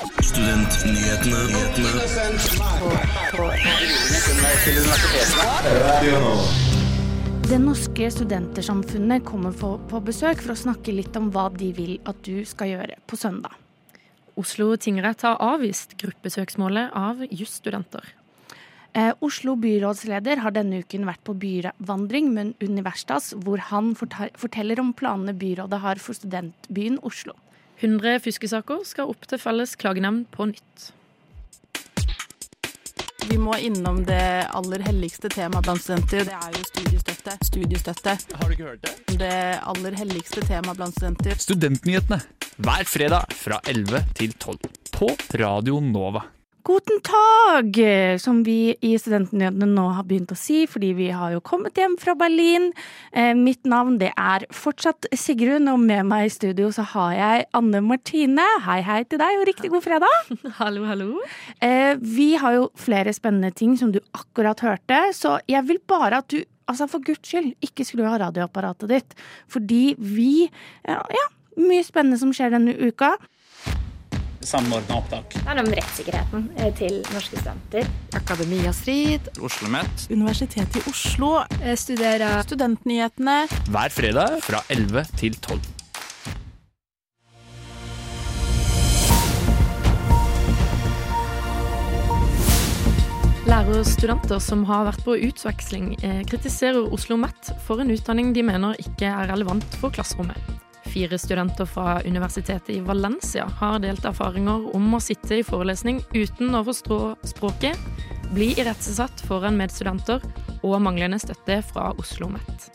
Studentnyhetene. Det norske studentersamfunnet kommer på, på besøk for å snakke litt om hva de vil at du skal gjøre på søndag. Oslo tingrett har avvist gruppesøksmålet av jusstudenter. Eh, Oslo byrådsleder har denne uken vært på byvandring med Universitas, hvor han forteller om planene byrådet har for studentbyen Oslo. 100 fuskesaker skal opp til felles klagenemnd på nytt. Vi må innom det aller helligste temaet blant studenter. Det er jo studiestøtte. Studiestøtte. Har du ikke hørt det? Det aller helligste temaet blant studenter. Studentnyhetene hver fredag fra 11 til 12 på Radio Nova. Guten tag, som vi i Studentnyhetene nå har begynt å si, fordi vi har jo kommet hjem fra Berlin. Eh, mitt navn det er fortsatt Sigrun, og med meg i studio så har jeg Anne Martine. Hei, hei til deg, og riktig god fredag. Hallo, hallo. Eh, vi har jo flere spennende ting som du akkurat hørte, så jeg vil bare at du, altså for guds skyld, ikke skru av radioapparatet ditt. Fordi vi, ja, ja mye spennende som skjer denne uka. Samordna opptak. Det handler om rettssikkerheten eh, til norske studenter. Akademia Strid. Oslo Met Universitetet i Oslo. Studerer Studentnyhetene. Hver fredag fra 11 til 12. Lærerstudenter som har vært på utveksling, eh, kritiserer Oslo OsloMet for en utdanning de mener ikke er relevant for klasserommet. Fire studenter fra universitetet i Valencia har delt erfaringer om å sitte i forelesning uten å forstå språket, bli irettesatt foran medstudenter og manglende støtte fra Oslo METT.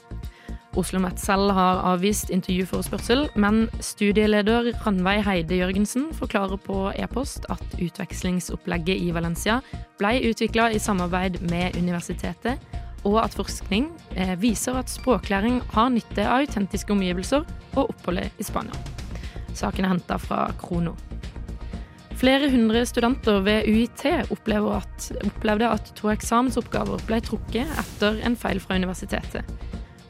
Oslo METT selv har avvist intervjuforespørsel, men studieleder Ranveig Heide Jørgensen forklarer på e-post at utvekslingsopplegget i Valencia ble utvikla i samarbeid med universitetet, og at forskning eh, viser at språklæring har nytte av autentiske omgivelser og oppholdet i Spania. Saken er henta fra Krono. Flere hundre studenter ved UiT at, opplevde at to eksamensoppgaver ble trukket etter en feil fra universitetet.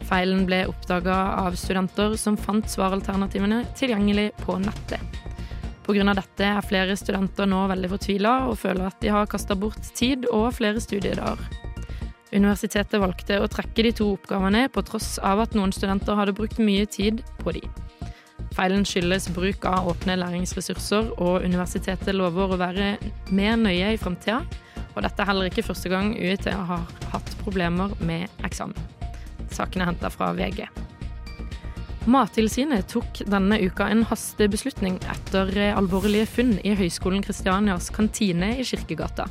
Feilen ble oppdaga av studenter som fant svaralternativene tilgjengelig på nettet. Pga. dette er flere studenter nå veldig fortvila og føler at de har kasta bort tid og flere studiedager. Universitetet valgte å trekke de to oppgavene på tross av at noen studenter hadde brukt mye tid på de. Feilen skyldes bruk av åpne læringsressurser, og universitetet lover å være mer nøye i framtida. Og dette er heller ikke første gang UiT har hatt problemer med eksamen. Saken er henta fra VG. Mattilsynet tok denne uka en hastebeslutning etter alvorlige funn i Høgskolen Kristianias kantine i Kirkegata.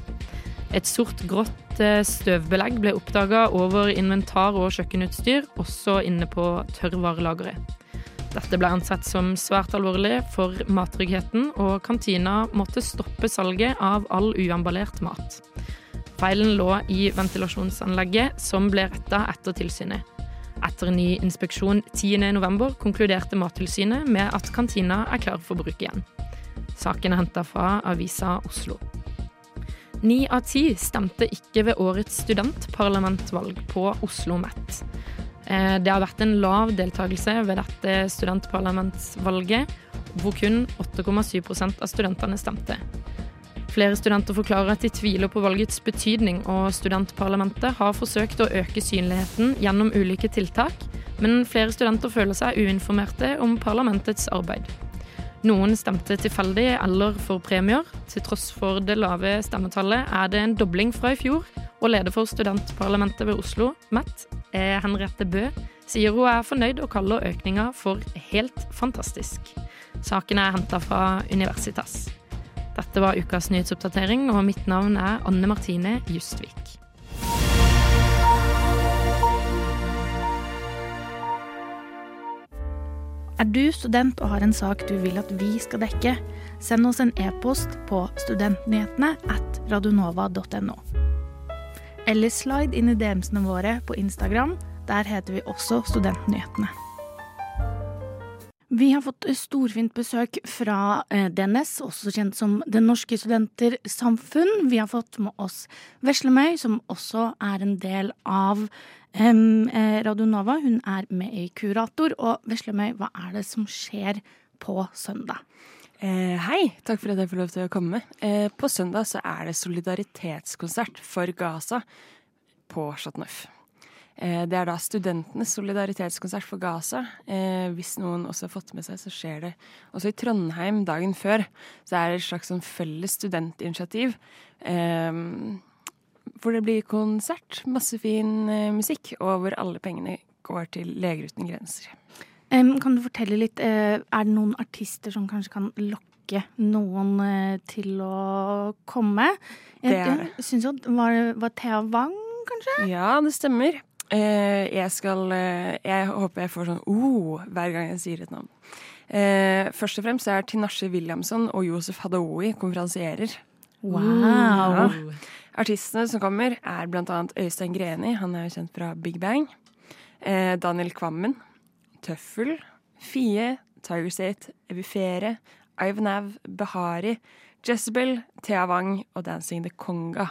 Et sort-grått eh, støvbelegg ble oppdaga over inventar og kjøkkenutstyr, også inne på tørrvarelageret. Dette ble ansett som svært alvorlig for mattryggheten, og kantina måtte stoppe salget av all uemballert mat. Feilen lå i ventilasjonsanlegget, som ble retta etter tilsynet. Etter ny inspeksjon 10.11 konkluderte Mattilsynet med at kantina er klar for bruk igjen. Saken er henta fra Avisa Oslo. Ni av ti stemte ikke ved årets studentparlamentvalg på Oslo Met. Eh, Det har vært en lav deltakelse ved dette studentparlamentsvalget, hvor kun 8,7% av studentene stemte. Flere studenter forklarer at de tviler på valgets betydning, og studentparlamentet har forsøkt å øke synligheten gjennom ulike tiltak, men flere studenter føler seg uinformerte om parlamentets arbeid. Noen stemte tilfeldig eller for premier. Til tross for det lave stemmetallet er det en dobling fra i fjor, og leder for studentparlamentet ved Oslo, eh, Henriette Bø, sier hun er fornøyd og kaller økninga for helt fantastisk. Saken er henta fra Universitas. Dette var ukas nyhetsoppdatering, og mitt navn er Anne Martine Justvik. Er du student og har en sak du vil at vi skal dekke, send oss en e-post på studentnyhetene at radionova.no. Eller slide inn i DM-ene våre på Instagram. Der heter vi også Studentnyhetene. Vi har fått storfint besøk fra eh, DNS, også kjent som Det Norske Studenter Samfunn. Vi har fått med oss Veslemøy, som også er en del av eh, Radio Nova. Hun er med i Kurator. Og Veslemøy, hva er det som skjer på søndag? Eh, hei, takk for at jeg får lov til å komme. Eh, på søndag så er det solidaritetskonsert for Gaza på Chateau Neuf. Eh, det er da studentenes solidaritetskonsert for Gaza. Eh, hvis noen også har fått med seg, så skjer det også i Trondheim dagen før. Så er det et slags sånn felles studentinitiativ. Eh, hvor det blir konsert, masse fin eh, musikk, og hvor alle pengene går til Leger uten grenser. Um, kan du fortelle litt, uh, er det noen artister som kanskje kan lokke noen eh, til å komme? Det er Jeg, jeg synes jo, var, var Thea Wang, kanskje? Ja, det stemmer. Uh, jeg skal Jeg håper jeg får sånn oh hver gang jeg sier et navn. Først og fremst er Tinashe Williamson og Josef Hadaoui konferansierer. Wow. Ja. Artistene som kommer, er annet Øystein Greni, han er jo kjent fra Big Bang. Eh, Daniel Kvammen. Tøffel. Fie. Tiger State. Evifere. Ivan Behari. Jezebel. Thea Wang og Dancing the Conga.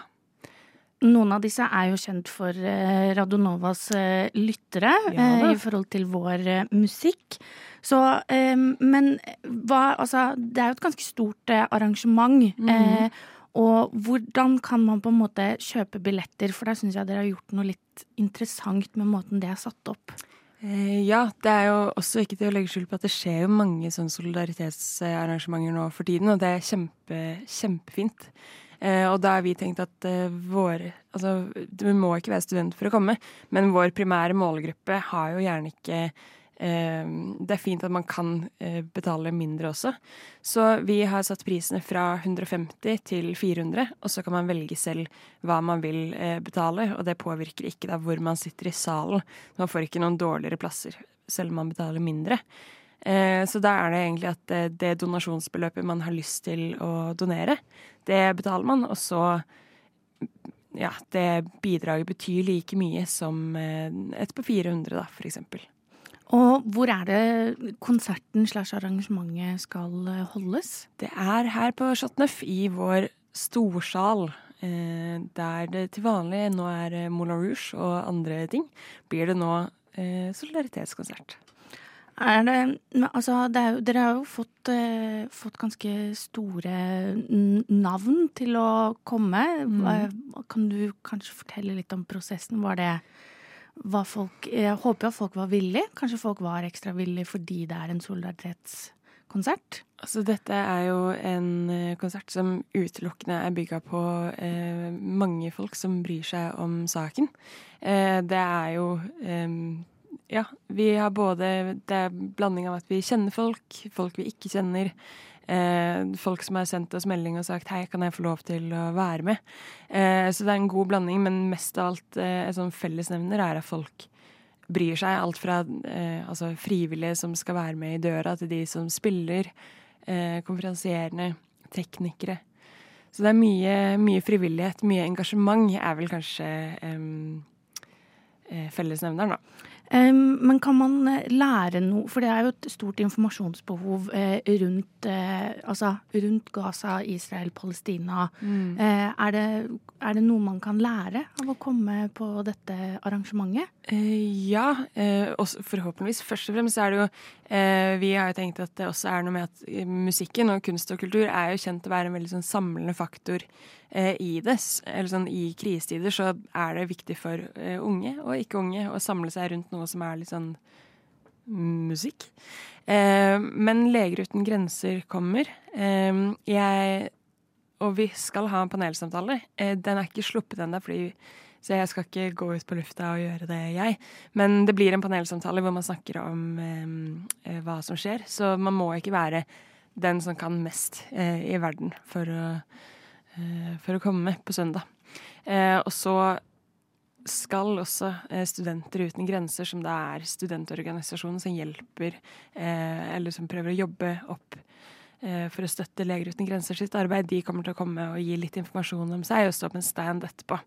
Noen av disse er jo kjent for Radonovas Radionovas eh, lyttere Ja eh, i forhold til vår eh, musikk. Så, eh, men hva Altså, det er jo et ganske stort eh, arrangement. Mhm. eh, og hvordan kan man på en måte kjøpe billetter? For der syns jeg dere har gjort noe litt interessant med måten det er satt opp. Eh, ja, det er jo også ikke til å legge skjul på at det skjer jo mange sånne solidaritetsarrangementer nå for tiden, og det er kjempe, kjempefint. Eh, og da har vi tenkt at vår Altså, du må ikke være student for å komme, men vår primære målgruppe har jo gjerne ikke eh, Det er fint at man kan eh, betale mindre også. Så vi har satt prisene fra 150 til 400, og så kan man velge selv hva man vil eh, betale, og det påvirker ikke da hvor man sitter i salen. Man får ikke noen dårligere plasser, selv om man betaler mindre. Eh, så da er det egentlig at eh, det donasjonsbeløpet man har lyst til å donere, det betaler man, og så ja, det bidraget betyr like mye som eh, et på 400, da, for eksempel. Og hvor er det konserten slash arrangementet skal eh, holdes? Det er her på Neuf i vår storsal. Eh, der det til vanlig nå er eh, Moulin Rouge og andre ting, blir det nå eh, solidaritetskonsert. Er det, altså, det er dere har jo fått, eh, fått ganske store navn til å komme. Mm. Kan du kanskje fortelle litt om prosessen? Var det folk, Jeg håper at folk var villige. Kanskje folk var ekstra villige fordi det er en solidaritetskonsert? Altså, dette er jo en eh, konsert som utelukkende er bygga på eh, mange folk som bryr seg om saken. Eh, det er jo eh, Ja, vi har både Det er blanding av at vi kjenner folk, folk vi ikke kjenner. Eh, folk som har sendt oss melding og sagt 'hei, kan jeg få lov til å være med'? Eh, så det er en god blanding, men mest av alt eh, en sånn fellesnevner er at folk bryr seg. Alt fra eh, altså frivillige som skal være med i døra, til de som spiller, konferansierende, teknikere. Så det er mye, mye frivillighet, mye engasjement er vel kanskje eh, fellesnevneren, da. Men kan man eh, lære noe, for det er jo et stort informasjonsbehov eh, rundt, eh, altså, rundt Gaza, Israel, Palestina. Mm. er, det, er det noe man kan lære av å komme på dette arrangementet? Ja, forhåpentligvis. Først og fremst er det jo Vi har jo tenkt at det også er noe med at musikken og kunst og kultur er jo kjent å være en veldig sånn samlende faktor i det. Eller sånn i krisetider så er det viktig for eh, unge og ikke unge å samle seg rundt noe som er litt sånn musikk. Eh, men Leger uten grenser kommer. Eh, jeg Og vi skal ha en panelsamtale. Eh, den er ikke sluppet ennå, så jeg skal ikke gå ut på lufta og gjøre det, jeg. Men det blir en panelsamtale hvor man snakker om eh, eh, hva som skjer. Så man må ikke være den som kan mest eh, i verden for å, eh, for å komme på søndag. Eh, og så skal også eh, Studenter uten grenser, som det er studentorganisasjonen som hjelper, eh, eller som prøver å jobbe opp eh, for å støtte Leger uten grenser sitt arbeid, de kommer til å komme og gi litt informasjon om seg og stå på en stand etterpå.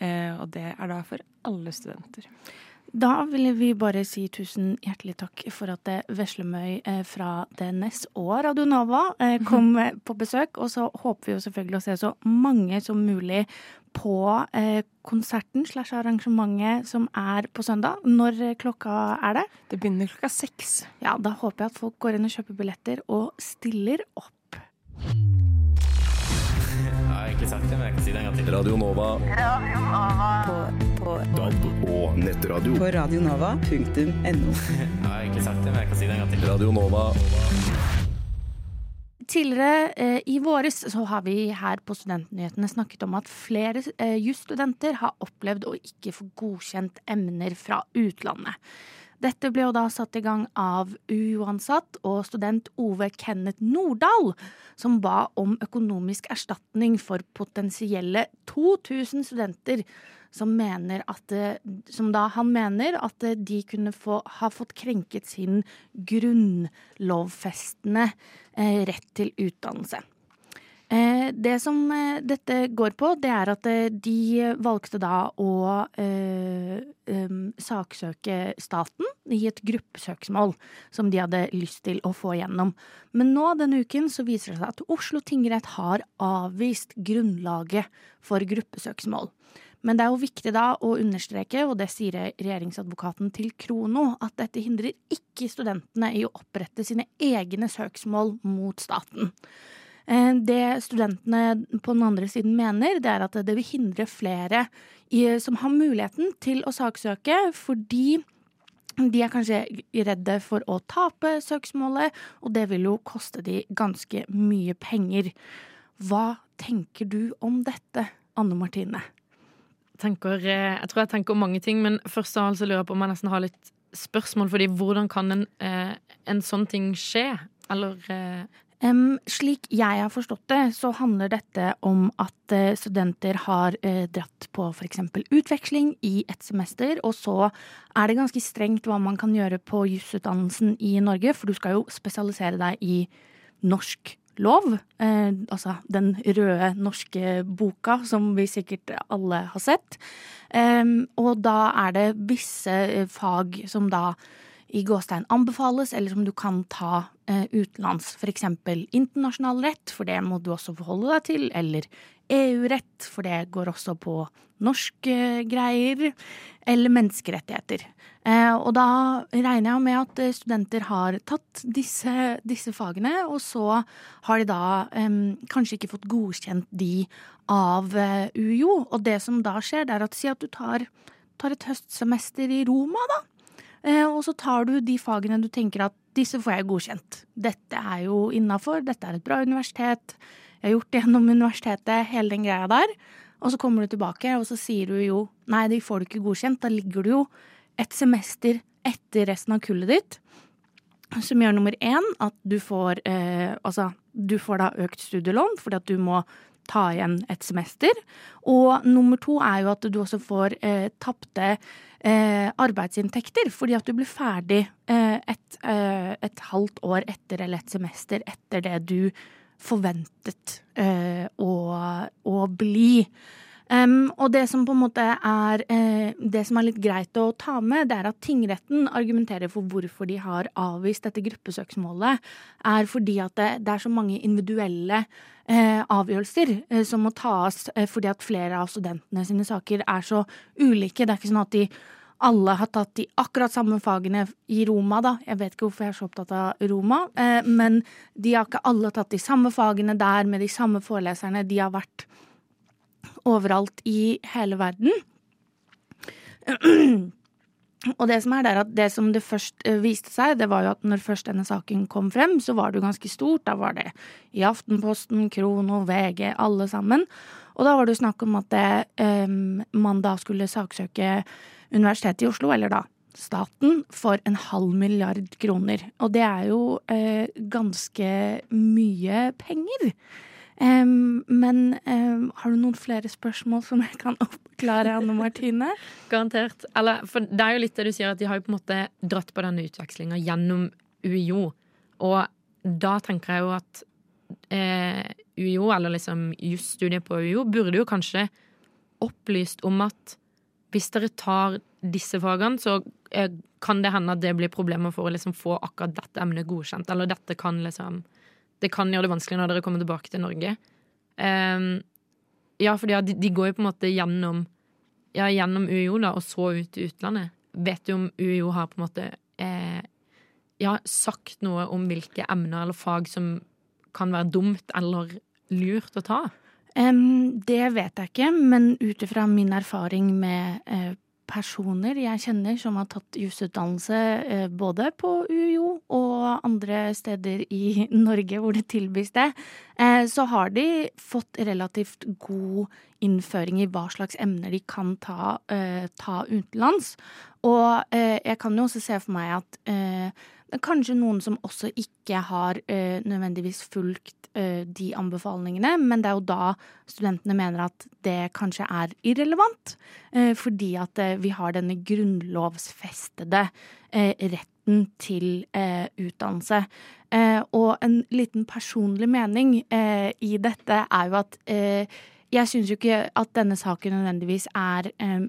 Eh, og det er da for alle studenter. Da vil vi bare si tusen hjertelig takk for at eh, Veslemøy eh, fra DNS og Radio Nova eh, kom eh, på besøk. Og så håper vi jo selvfølgelig å se så mange som mulig på eh, konserten slash arrangementet som er på søndag. Når klokka er det? Det begynner klokka seks. Ja, da håper jeg at folk går inn og kjøper billetter og stiller opp. Jeg har egentlig sagt det, men jeg kan si det en gang til. Radio Nova. Radio Nova. På, på, DAB og nettradio. på radionova.no. Jeg har egentlig sagt det, men jeg kan si det en gang til. Radio Nova. Tidligere eh, i våres så har vi her på Studentnyhetene snakket om at flere eh, jusstudenter har opplevd å ikke få godkjent emner fra utlandet. Dette ble jo da satt i gang av UiO-ansatt og student Ove Kenneth Nordahl, som ba om økonomisk erstatning for potensielle 2000 studenter som, mener at, eh, som da han mener at eh, de kunne få, ha fått krenket sin grunnlovfestende eh, rett til utdannelse. Eh, det som eh, dette går på, det er at eh, de valgte da å saksøke staten i et gruppesøksmål som de hadde lyst til å få gjennom. Men nå denne uken så viser det seg at Oslo tingrett har avvist grunnlaget for gruppesøksmål. Men det er jo viktig da å understreke, og det sier regjeringsadvokaten til Krono, at dette hindrer ikke studentene i å opprette sine egne søksmål mot staten. Eh, Det studentene på den andre siden mener, det er at det vil hindre flere som har muligheten til å saksøke, fordi de er kanskje redde for å tape søksmålet, og det vil jo koste de ganske mye penger. Hva tenker du om dette, Anne Martine? Tenker, eh, jeg tror jeg tenker mange ting, men først så lurer jeg på om jeg nesten har litt spørsmål. fordi hvordan kan en, eh, en sånn ting skje? Eller um, slik jeg har forstått det, så handler dette om at studenter har dratt på f.eks. utveksling i et semester, og så er det ganske strengt hva man kan gjøre på jusutdannelsen i Norge, for du skal jo spesialisere deg i norsk lov, eh, altså den røde norske boka som vi sikkert alle har sett. Eh, og da er det visse fag som da i gåstein anbefales, eller som du kan ta eh, utenlands. Eksempel internasjonal rett, for det må du også forholde deg til, eller EU-rett, for det går også på norske greier, eller menneskerettigheter. Eh, og da regner jeg med at eh, studenter har tatt disse, disse fagene, og så har de da kanskje ikke fått godkjent de av eh, UiO. Og det som da skjer, det er at si at du tar, tar et høstsemester i Roma, da. Eh, og så tar du de fagene du tenker at disse får jeg godkjent. Dette er jo innafor, dette er et bra universitet. Jeg har gjort det gjennom universitetet, hele den greia der. Og så kommer du tilbake, og så sier du jo nei, de får du ikke godkjent. Da ligger du jo et semester etter resten av kullet ditt. Som gjør nummer én at du får eh, Altså, du får da økt studielån fordi at du må ta igjen et semester. Og nummer to er jo at du også får eh, tapte eh, arbeidsinntekter fordi at du blir ferdig eh, et, eh, et halvt år etter eller et semester etter det du forventet eh, å, å bli. Em, og det som på en måte er eh, Det som er litt greit å ta med, det er at tingretten argumenterer for hvorfor de har avvist dette gruppesøksmålet, er fordi at det, det er så mange individuelle eh, avgjørelser eh, som må tas eh, fordi at flere av studentene sine saker er så ulike. Det er ikke sånn at de alle har tatt de akkurat samme fagene i Roma, da. Jeg vet ikke hvorfor jeg er så opptatt av Roma, eh, men de har ikke alle tatt de samme fagene der med de samme foreleserne. De har vært overalt i hele verden. Og det som er der at det som det først eh, viste seg, det var jo at når først denne saken kom frem, så var det jo ganske stort. Da var det i Aftenposten, Krono, VG, alle sammen. Og da var det jo snakk om at det, um, man da skulle saksøke Universitetet i Oslo, eller da staten, for en halv milliard kroner. Og det er jo uh, ganske mye penger. Em, men um, har du noen flere spørsmål som jeg kan oppklare, Anne Martine? Garantert. Eller, for det er jo litt det du sier, at de har jo på en måte dratt på denne utvekslinga gjennom UiO. Og da tenker jeg jo at eh, UiO, eller liksom jusstudiet på UiO, burde jo kanskje opplyst om at hvis dere tar disse fagene, så eh, kan det hende at det blir problemer for å liksom få akkurat dette emnet godkjent. Eller dette kan liksom Det kan gjøre det vanskelig når dere kommer tilbake til Norge. Um, ja, for de, de går jo på en måte gjennom Ja, gjennom UiO, da, og så ut til utlandet. Vet du om UiO har på en måte eh, ja, sagt noe om hvilke emner eller fag som kan være dumt eller lurt å ta? Um, det vet jeg ikke, men ut ifra min erfaring med eh, personer jeg kjenner som har tatt jusutdannelse eh, både på UiO og andre steder i Norge hvor det tilbys det, eh, så har de fått relativt god innføring i hva slags emner de kan ta, eh, ta utenlands. Og jeg kan jo også se for meg at kanskje noen som også ikke har uh, nødvendigvis fulgt uh, de anbefalingene, men det er jo da studentene mener at det kanskje er irrelevant, uh, fordi at vi har denne grunnlovsfestede retten til utdannelse. Og en liten personlig mening i dette er jo at jeg syns jo ikke at denne saken nødvendigvis er eh,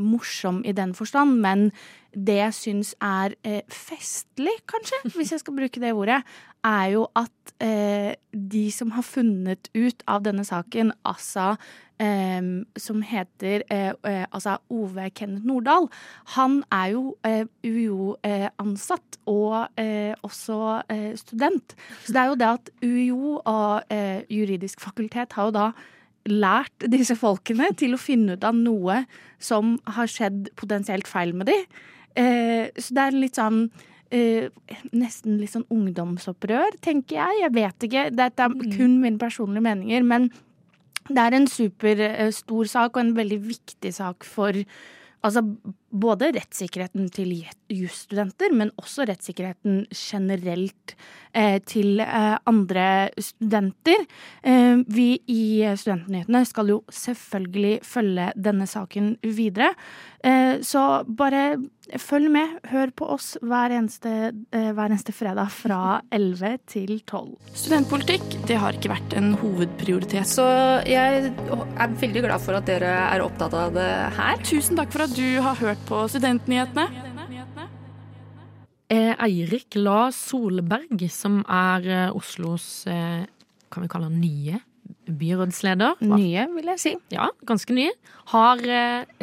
morsom i den forstand, men det jeg syns er eh, festlig, kanskje, hvis jeg skal bruke det ordet, er jo at eh, de som har funnet ut av denne saken, altså eh, som heter eh, eh, altså Ove Kenneth Nordahl, han er jo UiO-ansatt og også student. Så det er jo det at UiO og juridisk fakultet har jo da lært disse folkene til å finne ut av noe som har skjedd potensielt feil med dem. Eh, så det er litt sånn eh, Nesten litt sånn ungdomsopprør, tenker jeg. Jeg vet ikke. Dette er kun mine personlige meninger. Men det er en superstor sak, og en veldig viktig sak for Altså både rettssikkerheten til jusstudenter, men også rettssikkerheten generelt eh, til eh, andre studenter. Eh, vi i Studentnyhetene skal jo selvfølgelig følge denne saken videre. Eh, så bare følg med. Hør på oss hver eneste, eh, hver eneste fredag fra 11 til 12. Studentpolitikk det har ikke vært en hovedprioritet. Så jeg er veldig glad for at dere er opptatt av det her. Tusen takk for at du har hørt på Studentnyhetene. Eh, Eirik La Solberg, som er eh, Oslos kan vi kalle han nye byrådsleder. Nye, vil jeg si. Ja, ganske nye. Har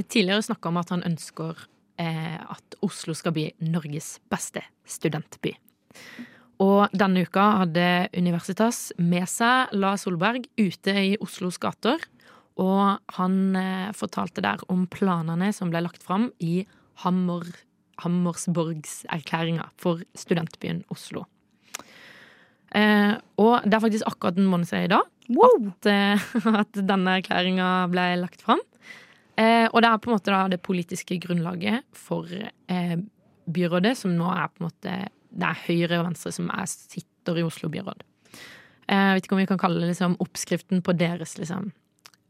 tidligere snakka om at han ønsker at Oslo skal bli Norges beste studentby. Og denne uka hadde Universitas med seg La Solberg ute i Oslos gater. Og han eh, fortalte der om planene som ble lagt fram i Hammer, Hammersborgserklæringa for studentbyen Oslo. Eh, og det er faktisk akkurat en måned siden i dag at, eh, at denne erklæringa ble lagt fram. Eh, og det er på en måte da det politiske grunnlaget for eh, byrådet, som nå er på en måte Det er høyre og venstre som er, sitter i Oslo byråd. Eh, jeg vet ikke om vi kan kalle det liksom oppskriften på deres liksom,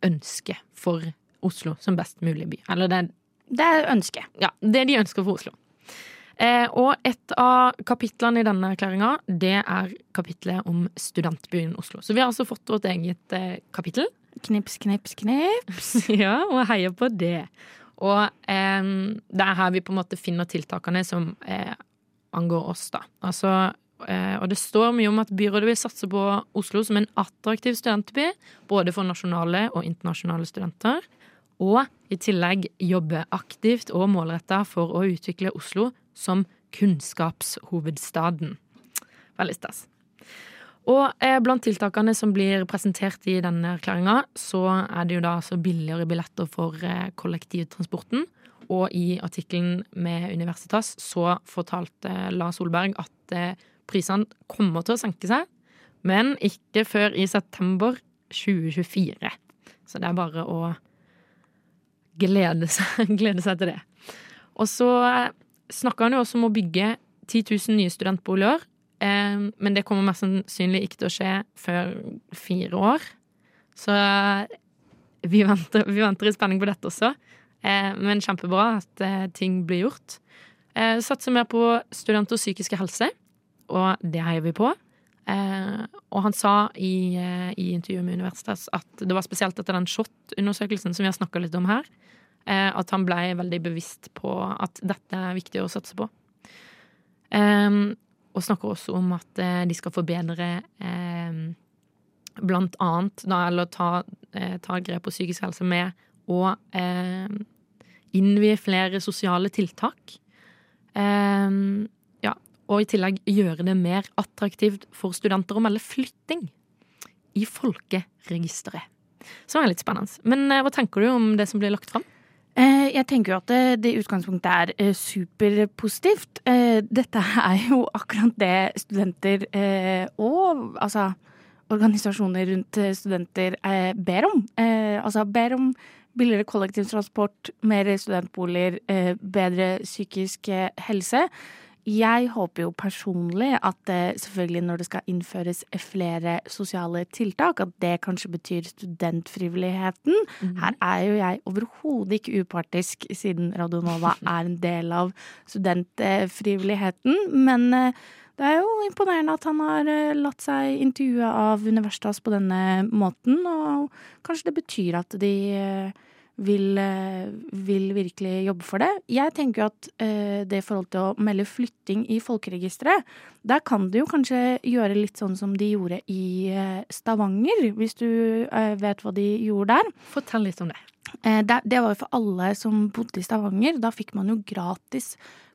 ønske for Oslo som best mulig by. Eller det, Det er ønsket. ja, det de ønsker for Oslo. Eh, og et av kapitlene i denne erklæringa, det er kapitlet om studentbyen Oslo. Så vi har altså fått vårt eget eh, kapittel. Knips, knips, knips. ja, og heier på det. Og eh, det er her vi på en måte finner tiltakene som eh, angår oss, da. Altså, eh, og det står mye om at byrådet vil satse på Oslo som en attraktiv studentby, både for nasjonale og internasjonale studenter. Og i tillegg jobbe aktivt og målretta for å utvikle Oslo som kunnskapshovedstaden. Veldig stas. Og eh, blant tiltakene som blir presentert i denne erklæringa, så er det jo da altså billigere billetter for eh, kollektivtransporten. Og i artikkelen med Universitas så fortalte Lars Solberg at eh, prisene kommer til å senke seg, men ikke før i september 2024. Så det er bare å glede seg, glede seg til det. Og så snakka han jo også om å bygge 10 000 nye studentboliger. Eh, men det kommer mest sannsynlig ikke til å skje før fire år. Så vi venter, vi venter i spenning på dette også. Eh, men kjempebra at eh, ting blir gjort. Eh, satser mer på studenters psykiske helse, og det heier vi på. Eh, og han sa i, eh, i intervjuet med Universitas at det var spesielt etter den SHoT-undersøkelsen som vi har snakka litt om her, eh, at han blei veldig bevisst på at dette er viktig å satse på. Eh, og snakker også om at eh, de skal forbedre eh, blant annet, da, eller ta, eh, ta grep på psykisk helse med å eh, innvie flere sosiale tiltak. Eh, ja, og i tillegg gjøre det mer attraktivt for studenter å melde flytting i folkeregisteret. Som er litt spennende. Men hva tenker du om det som blir lagt fram? Jeg tenker jo at det, det utgangspunktet er superpositivt. Dette er jo akkurat det studenter og altså organisasjoner rundt studenter ber om. Altså ber om billigere kollektivtransport, mer studentboliger, bedre psykisk helse. Jeg håper jo personlig at selvfølgelig når det skal innføres flere sosiale tiltak, at det kanskje betyr studentfrivilligheten. Mm. Her er jo jeg overhodet ikke upartisk, siden Radionova er en del av studentfrivilligheten. Men det er jo imponerende at han har latt seg intervjue av Universitas på denne måten, og kanskje det betyr at de vil, vil, virkelig jobbe for det. Jeg tenker jo at eh, det i forhold til å melde flytting i folkeregisteret, der kan du jo kanskje gjøre litt sånn som de gjorde i eh, Stavanger, hvis du eh, vet hva de gjorde der. Fortell litt om det. det. Det var jo for alle som bodde i Stavanger. Da fikk man jo gratis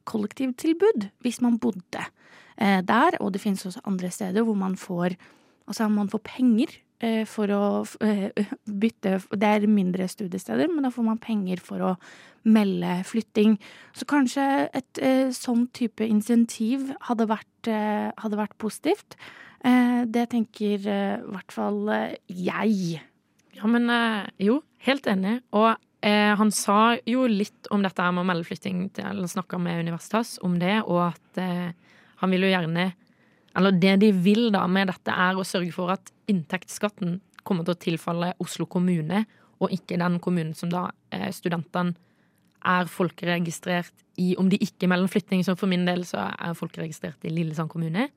kollektivtilbud hvis man bodde der, og det finnes også andre steder hvor man får Altså, man får penger for å bytte Det er mindre studiesteder, men da får man penger for å melde flytting. Så kanskje et sånn type insentiv hadde vært, hadde vært positivt. Det tenker i hvert fall jeg. Ja, men jo, helt enig. Og eh, han sa jo litt om dette med å melde flytting til Eller snakka med Universitas om det, og at eh, han vil jo gjerne eller det de vil da med dette, er å sørge for at inntektsskatten kommer til å tilfalle Oslo kommune, og ikke den kommunen som da eh, studentene er folkeregistrert i. Om de ikke melder flytting, så for min del så er folkeregistrert i Lillesand kommune.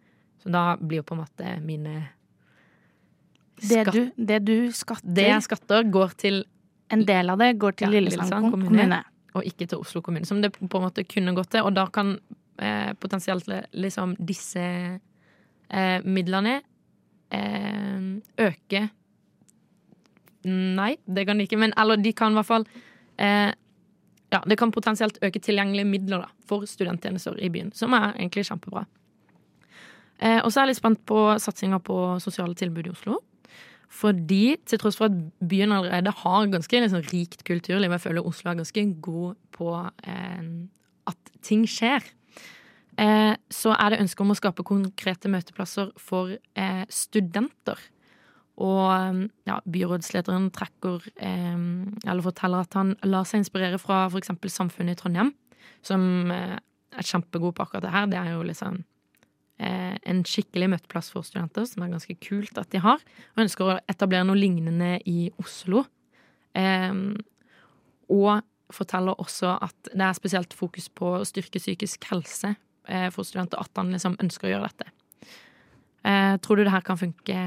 Så da blir jo på en måte mine det du, det du, skatter Det jeg skatter, går til En del av det går til ja, Lillesand, Lillesand kommune, kommune, Og ikke til Oslo kommune, som det på en måte kunne gått til. Og da kan eh, potensielt liksom disse eh, midlene eh, øke Nei, det kan de ikke, men eller de kan i hvert fall eh, Ja, det kan potensielt øke tilgjengelige midler da, for studenttjenester i byen, som er egentlig kjempebra. Eh, og så er jeg litt spent på satsinga på sosiale tilbud i Oslo. Fordi til tross for at byen allerede har ganske liksom, rikt kulturliv, jeg føler Oslo er ganske god på eh, at ting skjer, eh, så er det ønske om å skape konkrete møteplasser for eh, studenter. Og eh, ja, byrådslederen trekker eh, Eller forteller at han lar seg inspirere fra f.eks. Samfunnet i Trondheim, som eh, er kjempegod på akkurat det her. Det er jo liksom en skikkelig møteplass for studenter, som er ganske kult at de har. Og ønsker å etablere noe lignende i Oslo. og forteller også at det er spesielt fokus på å styrke psykisk helse for studenter, at han liksom ønsker å gjøre dette. tror du det her kan funke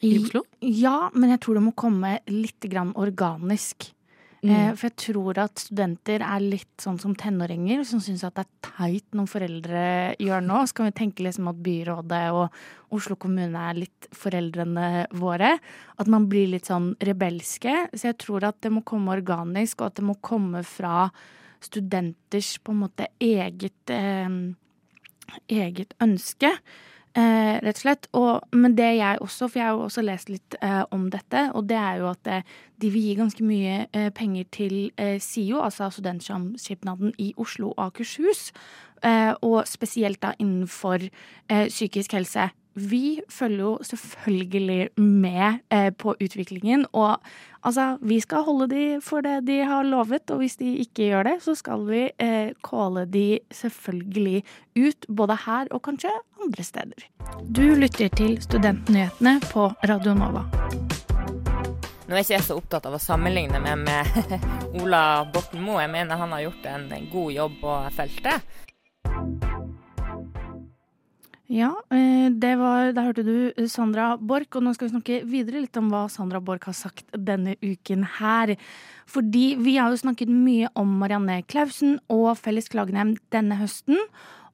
i Oslo? Ja, men jeg tror det må komme litt grann organisk. Mm. For jeg tror at studenter er litt sånn som tenåringer, som syns at det er teit noen foreldre gjør nå. Så kan vi tenke liksom at byrådet og Oslo kommune er litt foreldrene våre. At man blir litt sånn rebelske. Så jeg tror at det må komme organisk, og at det må komme fra studenters på en måte eget, eh, eget ønske. Eh, rett og slett. Og, men det jeg også, for jeg har jo også lest litt eh, om dette, og det er jo at eh, de vil gi ganske mye eh, penger til eh, SIO, altså Studentsamskipnaden i Oslo og Akershus, eh, og spesielt da innenfor psykisk helse. Vi følger jo selvfølgelig med eh, på utviklingen, og altså, vi skal holde de for det de har lovet, og hvis de ikke gjør det, så skal vi eh, calle de selvfølgelig ut, både her og kanskje andre steder. Du lytter til Studentnyhetene på Radio Nova. Nå er ikke jeg så opptatt av å sammenligne meg med Ola Borten Moe. Jeg mener han har gjort en god jobb på feltet. Ja, eh, det var, da hørte du Sandra Borch, og nå skal vi snakke videre litt om hva Sandra Borch har sagt denne uken her. Fordi vi har jo snakket mye om Marianne Klausen og Felles klagenemnd denne høsten.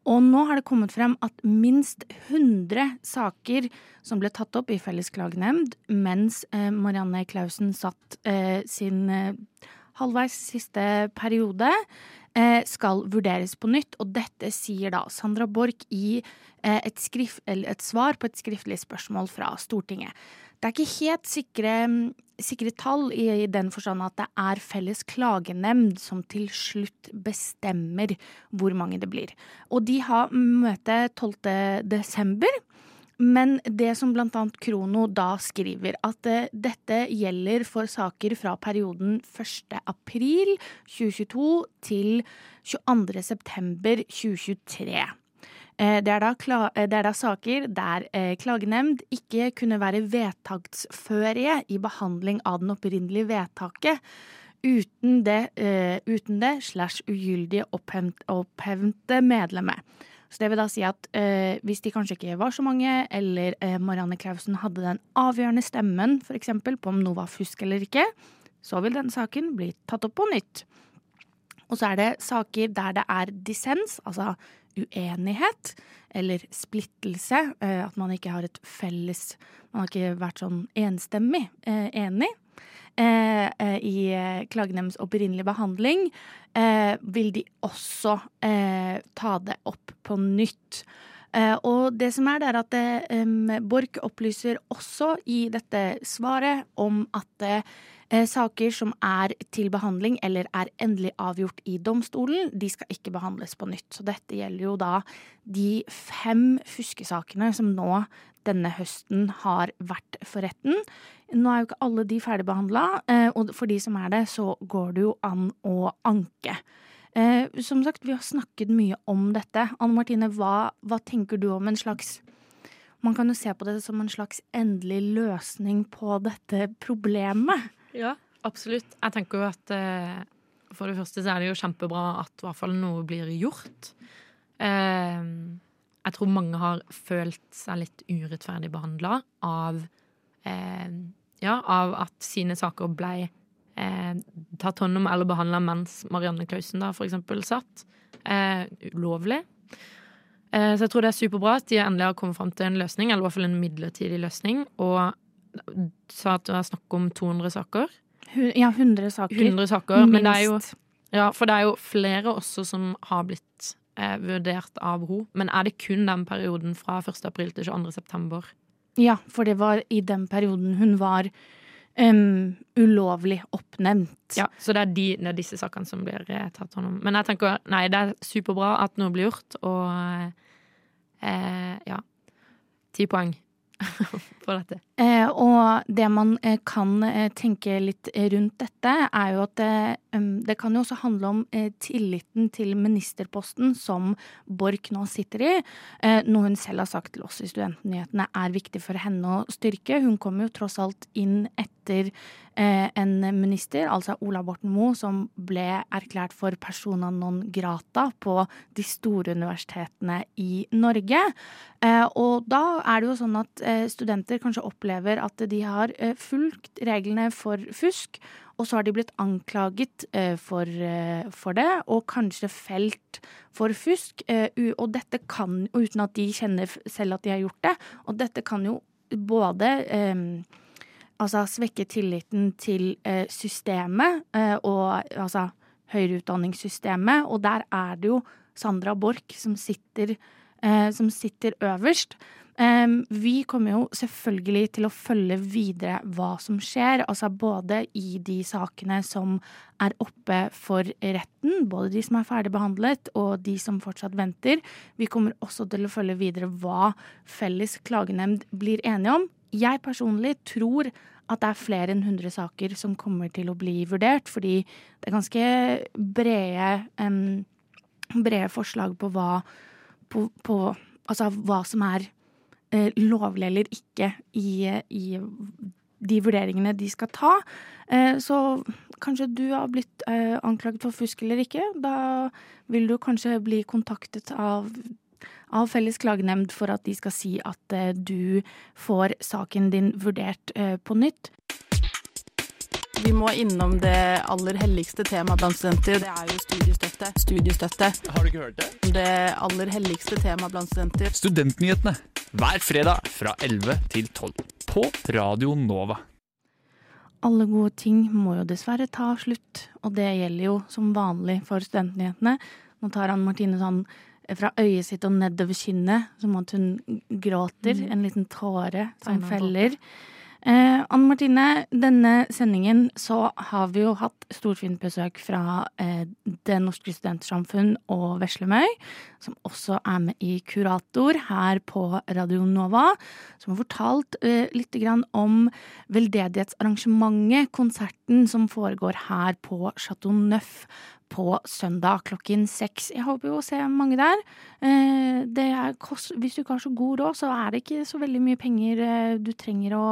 Og nå har det kommet frem at minst 100 saker som ble tatt opp i Felles klagenemnd mens eh, Marianne Klausen satt eh, sin halvveis siste periode, eh, skal vurderes på nytt. Og dette sier da Sandra Borch i eh, et, skrift, et, svar på et skriftlig spørsmål fra Stortinget. Det er ikke helt sikre, sikre tall i, i den forstand at det er felles klagenemnd som til slutt bestemmer hvor mange det blir. Og de har møte 12. desember. Men det som annet Krono da skriver, at uh, dette gjelder for saker fra perioden 1. april 2022 til 22. september 2023. Eh, det er, da, eh, det er da saker der eh, klagenemnd ikke kunne være vedtaksførige i behandling av den opprinnelige vedtaket. Uten det, uten det slash ugyldige opphevnte medlemmet. Så det vil da si at eh, hvis de kanskje ikke var så mange, eller eh, Marianne Clausen hadde den avgjørende stemmen f.eks. på om noe var fusk eller ikke, så vil den saken bli tatt opp på nytt. Og så er det saker der det er dissens, altså uenighet eller splittelse. Eh, at man ikke har et felles Man har ikke vært sånn enstemmig eh, enig. Eh, I klagenemnds opprinnelige behandling vil de også ta det opp på nytt. Og det som er, det er at Borch opplyser også i dette svaret om at Eh, saker som er til behandling eller er endelig avgjort i domstolen, de skal ikke behandles på nytt. Så dette gjelder jo da de fem fuskesakene som nå denne høsten har vært for retten. Nå er jo ikke alle de ferdigbehandla, eh, og for de som er det, så går det jo an å anke. Eh, som sagt, vi har snakket mye om dette. Anne Martine, hva, hva tenker du om en slags Man kan jo se på det som en slags endelig løsning på dette problemet. Ja, absolutt. Jeg tenker jo at eh, for det første så er det jo kjempebra at i hvert fall noe blir gjort. Jeg tror mange har følt seg litt urettferdig behandla av Ja, av at sine saker ble eh, tatt hånd om eller behandla mens Marianne Klausen da for eksempel satt. Eh, ulovlig. Eh, så jeg tror det er superbra at de endelig har kommet fram til en løsning, eller i hvert fall en midlertidig løsning. Og sa at det var snakk om 200 saker. Ja, 100 saker. 100 saker Minst. Men det er jo, ja, for det er jo flere også som har blitt eh, vurdert av henne. Men er det kun den perioden fra 1. april til 22. september? Ja, for det var i den perioden hun var um, ulovlig oppnevnt. Ja, Så det er, de, det er disse sakene som blir eh, tatt hånd om. Men jeg tenker, nei, det er superbra at noe blir gjort, og eh, ja. Ti poeng. på dette. Eh, og det man eh, kan eh, tenke litt rundt dette, er jo at um, det kan jo også handle om eh, tilliten til ministerposten som Borch nå sitter i. Eh, noe hun selv har sagt til oss i Studentnyhetene er viktig for henne å styrke. Hun kom jo tross alt inn etter eh, en minister, altså Ola Borten Moe, som ble erklært for persona non grata på de store universitetene i Norge. og da er det jo sånn at studenter kanskje opplever at de har eh, fulgt reglene for fusk, og så har de blitt anklaget eh, for, eh, for det, og kanskje felt for fusk. Og dette kan, uten at de kjenner selv at de har gjort det, og dette kan jo både altså svekke tilliten til systemet og altså høyere utdanningssystemet, og der er det jo Sandra Borch som sitter, som sitter øverst. Vi kommer jo selvfølgelig til å følge videre hva som skjer, altså både i de sakene som er oppe for retten, både de som er ferdigbehandlet og de som fortsatt venter. Vi kommer også til å følge videre hva Felles klagenemnd blir enige om. Jeg personlig tror at det er flere enn 100 saker som kommer til å bli vurdert, fordi det er ganske brede, um, brede forslag på hva på, på, Altså hva som er uh, lovlig eller ikke i, i, de vurderingene de skal ta. Uh, så kanskje du har blitt uh, anklaget for fusk eller ikke. Da vil du kanskje bli kontaktet av av Felles klagenemnd for at de skal si at eh, du får saken din vurdert eh, på nytt. Vi må innom det aller helligste temaet blant studenter. Det er jo studiestøtte. Studiestøtte. Har du ikke hørt det? Det aller helligste temaet blant studenter. Studentnyhetene hver fredag fra 11 til 12 på Radio Nova. alle gode ting må jo dessverre ta slutt, og det gjelder jo som vanlig for studentnyhetene. Nå tar han Martine sånn fra øyet sitt og nedover kinnet, som at hun gråter. Mm. En liten tåre som feller. Eh, Anne Martine, denne sendingen så har vi jo hatt storfint besøk fra eh, Det Norske Studentsamfunn og Veslemøy, som også er med i Kurator her på Radio Nova, som har fortalt uh, litt grann om veldedighetsarrangementet, konserten som foregår her på Chateau Neuf på søndag klokken seks. Jeg håper jo å se mange der. Eh, er hvis du ikke har så god råd, så er det ikke så veldig mye penger eh, du trenger å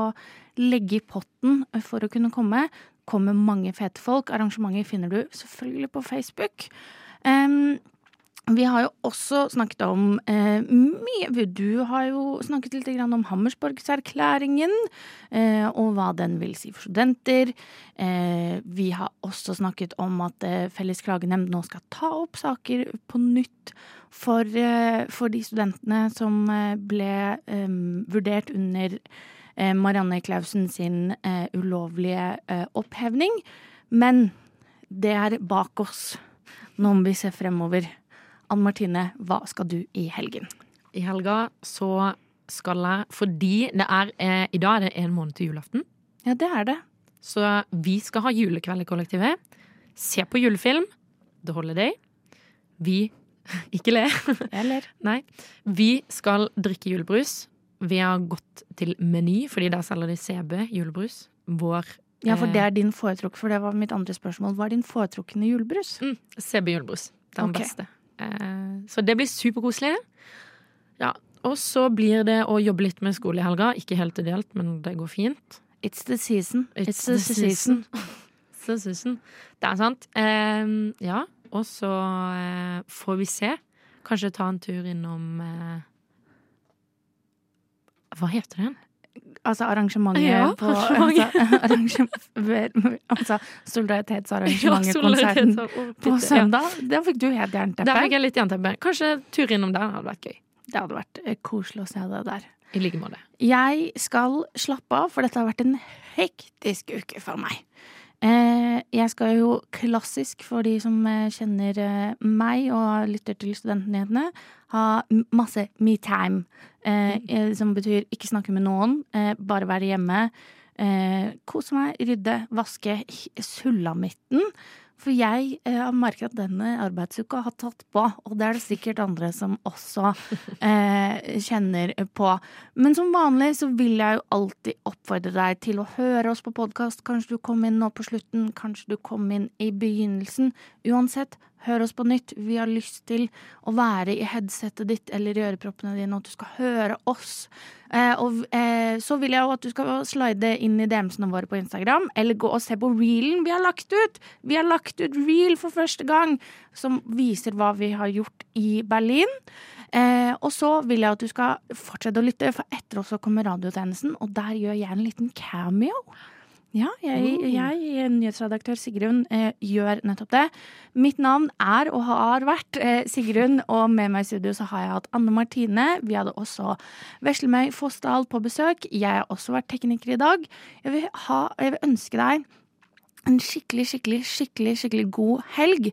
legge i potten for å kunne komme. Kommer mange fete folk. Arrangementet finner du selvfølgelig på Facebook. Um, vi har jo også snakket om eh, mye Du har jo snakket litt om Hammersborgserklæringen, eh, og hva den vil si for studenter. Eh, vi har også snakket om at eh, Felles klagenemnd nå skal ta opp saker på nytt for, eh, for de studentene som eh, ble eh, vurdert under Marianne Clausen sin ulovlige opphevning. Men det er bak oss. Nå må vi se fremover. Ann Martine, hva skal du i helgen? I helga så skal jeg Fordi det er eh, I dag er det en måned til julaften. Ja, det er det. Så vi skal ha julekveld i kollektivet. Se på julefilm. The Holiday. Vi Ikke le. Jeg ler. Nei. Vi skal drikke julebrus. Vi har gått til Meny, fordi der selger de CB julebrus. Vår Ja, for det eh, er din foretrukne, for det var mitt andre spørsmål. Hva er din foretrukne julebrus? Mm, CB julebrus. Det er den Ok. beste. Eh, så det blir superkoselig. Ja, og så blir det å jobbe litt med skole i helga. Ikke helt ideelt, men det går fint. It's the season. It's, the, season. It's the season. Det er sant. Eh, ja, og så eh, får vi se. Kanskje ta en tur innom Hva heter den? Altså arrangementet Ja, på. Altså, arrangement, altså solidaritetsarrangementet, Ja, konserten på søndag. ja. Da fikk du helt Der jernteppe. fikk jeg litt jernteppe. Kanskje tur innom der hadde vært gøy. Det hadde vært eh, koselig å se deg der. I like måte. Jeg skal slappe av, for dette har vært en hektisk uke for meg. Eh, jeg skal jo klassisk, for de som eh, kjenner meg og lytter til Studentnyhetene, ha masse me-time. Eh, eh, som betyr ikke snakke med noen, eh, bare være hjemme. Eh, kose meg, rydde, vaske sulamitten. For jeg eh, har merket at denne arbeidsuka har tatt på, og det er det sikkert andre som også eh, kjenner på. Men som vanlig så vil jeg jo alltid oppfordre deg til å høre oss på podkast. Kanskje du kom inn nå på slutten, kanskje du kom inn i begynnelsen. Uansett, hør oss på nytt. Vi har lyst til å være i headsetet ditt eller i øreproppene dine, og at du skal høre oss. Eh, og eh, så vil jeg jo at du skal slide inn i DM-ene våre på Instagram, eller gå og se på reelen vi har lagt ut. Vi har lagt ut reel for første gang, som viser hva vi har gjort i Berlin. Eh, og så vil jeg at du skal fortsette å lytte, for etter oss så kommer radiotjenesten, og der gjør jeg en liten cameo. Ja, jeg, jeg nyhetsredaktør Sigrun, eh, gjør nettopp det. Mitt navn er og har vært eh, Sigrun, og med meg i studio så har jeg hatt Anne Martine. Vi hadde også Veslemøy Fossdal på besøk. Jeg har også vært tekniker i dag. Jeg vil, ha, jeg vil ønske deg en skikkelig, skikkelig, skikkelig, skikkelig god helg.